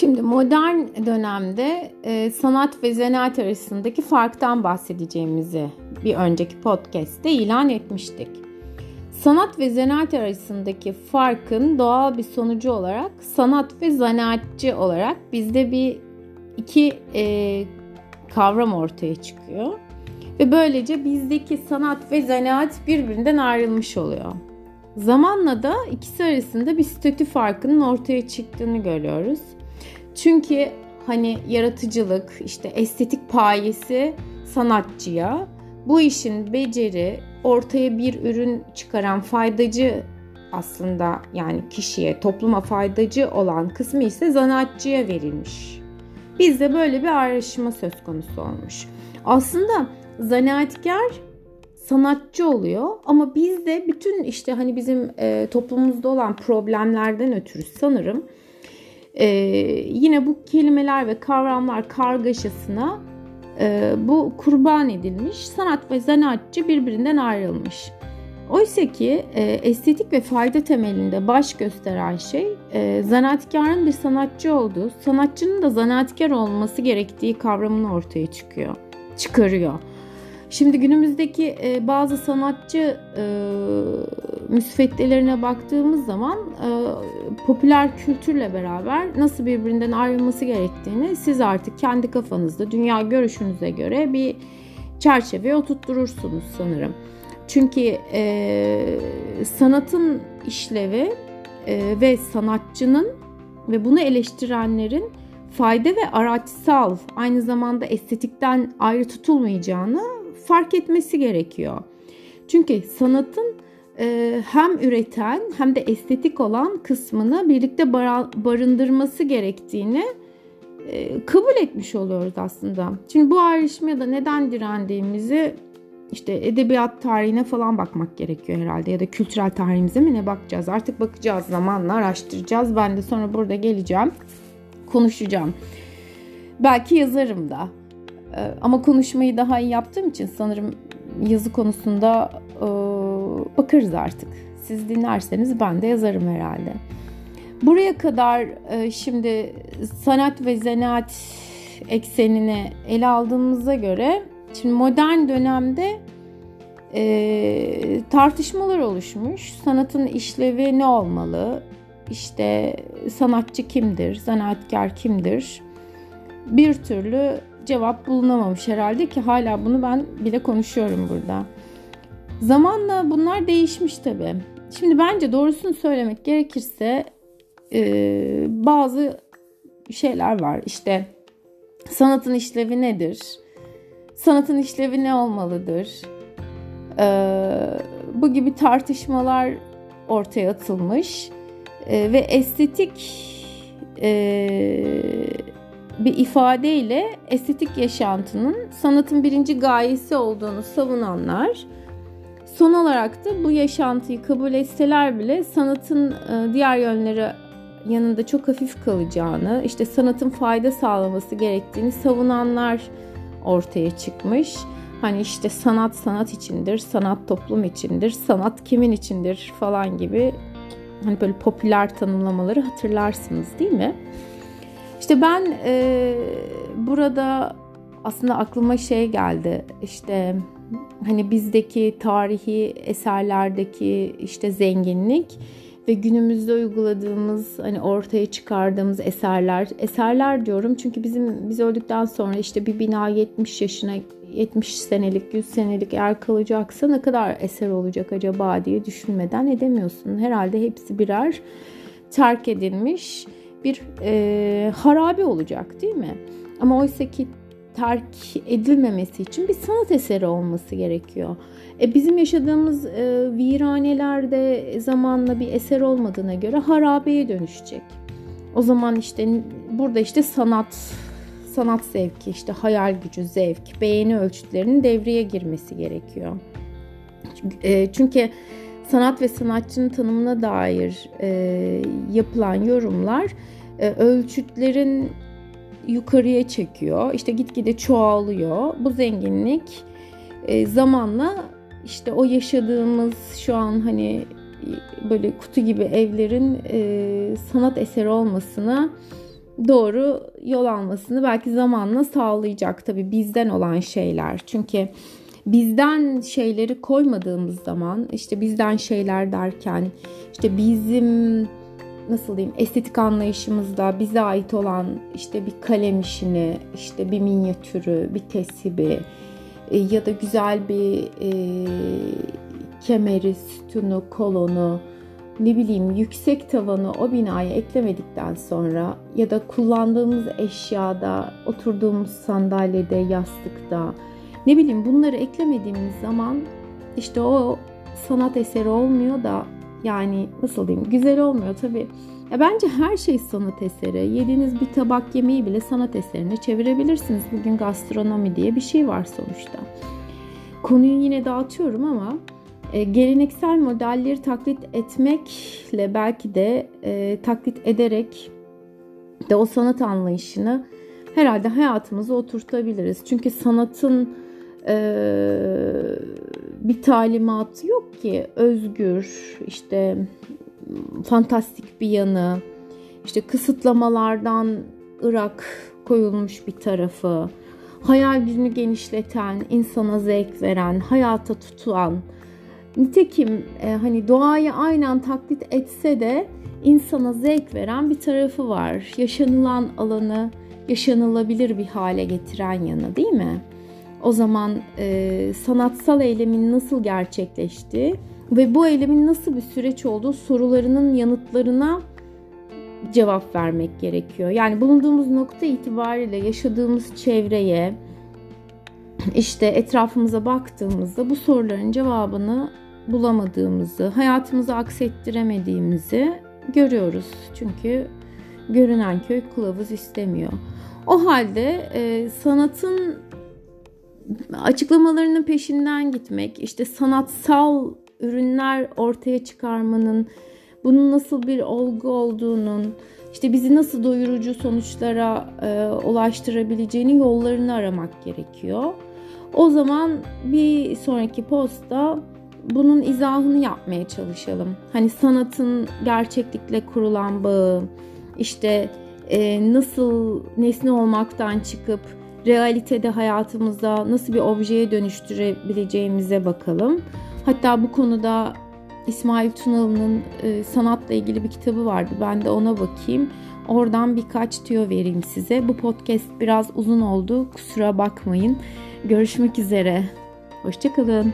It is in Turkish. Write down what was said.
Şimdi modern dönemde e, sanat ve zanaat arasındaki farktan bahsedeceğimizi bir önceki podcast'te ilan etmiştik. Sanat ve zanaat arasındaki farkın doğal bir sonucu olarak sanat ve zanaatçı olarak bizde bir iki e, kavram ortaya çıkıyor. Ve böylece bizdeki sanat ve zanaat birbirinden ayrılmış oluyor. Zamanla da ikisi arasında bir statü farkının ortaya çıktığını görüyoruz. Çünkü hani yaratıcılık, işte estetik payesi sanatçıya, bu işin beceri, ortaya bir ürün çıkaran faydacı aslında yani kişiye, topluma faydacı olan kısmı ise zanaatçıya verilmiş. Bizde böyle bir ayrışma söz konusu olmuş. Aslında zanaatkar sanatçı oluyor ama bizde bütün işte hani bizim e, toplumumuzda olan problemlerden ötürü sanırım e, yine bu kelimeler ve kavramlar kargaşasına e, bu kurban edilmiş sanat ve zanaatçı birbirinden ayrılmış. Oysa ki e, estetik ve fayda temelinde baş gösteren şey e, zanaatkarın bir sanatçı olduğu, sanatçının da zanaatkar olması gerektiği kavramını ortaya çıkıyor, çıkarıyor. Şimdi günümüzdeki e, bazı sanatçı e, müsveddelerine baktığımız zaman e, popüler kültürle beraber nasıl birbirinden ayrılması gerektiğini siz artık kendi kafanızda, dünya görüşünüze göre bir çerçeveye oturtturursunuz sanırım. Çünkü e, sanatın işlevi e, ve sanatçının ve bunu eleştirenlerin fayda ve araçsal aynı zamanda estetikten ayrı tutulmayacağını fark etmesi gerekiyor. Çünkü sanatın hem üreten hem de estetik olan kısmını birlikte barındırması gerektiğini e, kabul etmiş oluyoruz aslında. Şimdi bu ayrışmaya da neden direndiğimizi işte edebiyat tarihine falan bakmak gerekiyor herhalde ya da kültürel tarihimize mi ne bakacağız? Artık bakacağız zamanla araştıracağız. Ben de sonra burada geleceğim konuşacağım. Belki yazarım da. Ee, ama konuşmayı daha iyi yaptığım için sanırım yazı konusunda bakarız artık. Siz dinlerseniz ben de yazarım herhalde. Buraya kadar e, şimdi sanat ve zanaat eksenini ele aldığımıza göre şimdi modern dönemde e, tartışmalar oluşmuş. Sanatın işlevi ne olmalı? İşte sanatçı kimdir? Zanaatkar kimdir? Bir türlü cevap bulunamamış herhalde ki hala bunu ben bile konuşuyorum burada. Zamanla bunlar değişmiş tabii. Şimdi bence doğrusunu söylemek gerekirse e, bazı şeyler var. İşte sanatın işlevi nedir? Sanatın işlevi ne olmalıdır? E, bu gibi tartışmalar ortaya atılmış e, ve estetik e, bir ifadeyle estetik yaşantının sanatın birinci gayesi olduğunu savunanlar son olarak da bu yaşantıyı kabul etseler bile sanatın e, diğer yönleri yanında çok hafif kalacağını, işte sanatın fayda sağlaması gerektiğini savunanlar ortaya çıkmış. Hani işte sanat sanat içindir, sanat toplum içindir, sanat kimin içindir falan gibi hani böyle popüler tanımlamaları hatırlarsınız değil mi? İşte ben e, burada aslında aklıma şey geldi. İşte hani bizdeki tarihi eserlerdeki işte zenginlik ve günümüzde uyguladığımız hani ortaya çıkardığımız eserler eserler diyorum çünkü bizim biz öldükten sonra işte bir bina 70 yaşına 70 senelik 100 senelik eğer kalacaksa ne kadar eser olacak acaba diye düşünmeden edemiyorsun. Herhalde hepsi birer terk edilmiş bir e, harabe olacak değil mi? Ama oysa ki terk edilmemesi için bir sanat eseri olması gerekiyor. E, bizim yaşadığımız e, viranelerde zamanla bir eser olmadığına göre harabeye dönüşecek. O zaman işte burada işte sanat, sanat zevki, işte hayal gücü, zevk, beğeni ölçütlerinin devreye girmesi gerekiyor. E, çünkü sanat ve sanatçının tanımına dair e, yapılan yorumlar e, ölçütlerin yukarıya çekiyor. İşte gitgide çoğalıyor. Bu zenginlik e, zamanla işte o yaşadığımız şu an hani böyle kutu gibi evlerin e, sanat eseri olmasına doğru yol almasını belki zamanla sağlayacak tabii bizden olan şeyler. Çünkü bizden şeyleri koymadığımız zaman işte bizden şeyler derken işte bizim nasıl diyeyim estetik anlayışımızda bize ait olan işte bir kalem işini, işte bir minyatürü, bir tesibi e, ya da güzel bir e, kemeri, sütunu, kolonu, ne bileyim yüksek tavanı o binaya eklemedikten sonra ya da kullandığımız eşyada, oturduğumuz sandalyede, yastıkta ne bileyim bunları eklemediğimiz zaman işte o sanat eseri olmuyor da yani nasıl diyeyim güzel olmuyor tabii. Ya bence her şey sanat eseri. Yediğiniz bir tabak yemeği bile sanat eserine çevirebilirsiniz. Bugün gastronomi diye bir şey var sonuçta. Konuyu yine dağıtıyorum ama e, geleneksel modelleri taklit etmekle belki de e, taklit ederek de o sanat anlayışını herhalde hayatımıza oturtabiliriz. Çünkü sanatın e, bir talimatı yok ki. Özgür işte fantastik bir yanı. İşte kısıtlamalardan ırak koyulmuş bir tarafı. Hayal gücünü genişleten insana zevk veren hayata tutulan. Nitekim e, hani doğayı aynen taklit etse de insana zevk veren bir tarafı var. Yaşanılan alanı yaşanılabilir bir hale getiren yanı değil mi? O zaman e, sanatsal eylemin nasıl gerçekleştiği ve bu eylemin nasıl bir süreç olduğu sorularının yanıtlarına cevap vermek gerekiyor. Yani bulunduğumuz nokta itibariyle yaşadığımız çevreye, işte etrafımıza baktığımızda bu soruların cevabını bulamadığımızı, hayatımızı aksettiremediğimizi görüyoruz. Çünkü görünen köy kılavuz istemiyor. O halde e, sanatın açıklamalarının peşinden gitmek, işte sanatsal ürünler ortaya çıkarmanın, bunun nasıl bir olgu olduğunun, işte bizi nasıl doyurucu sonuçlara e, ulaştırabileceğini yollarını aramak gerekiyor. O zaman bir sonraki posta bunun izahını yapmaya çalışalım. Hani sanatın gerçeklikle kurulan bağı, işte e, nasıl nesne olmaktan çıkıp realitede hayatımızda nasıl bir objeye dönüştürebileceğimize bakalım. Hatta bu konuda İsmail Tunalı'nın e, sanatla ilgili bir kitabı vardı. Ben de ona bakayım. Oradan birkaç tüyo vereyim size. Bu podcast biraz uzun oldu. Kusura bakmayın. Görüşmek üzere. Hoşçakalın.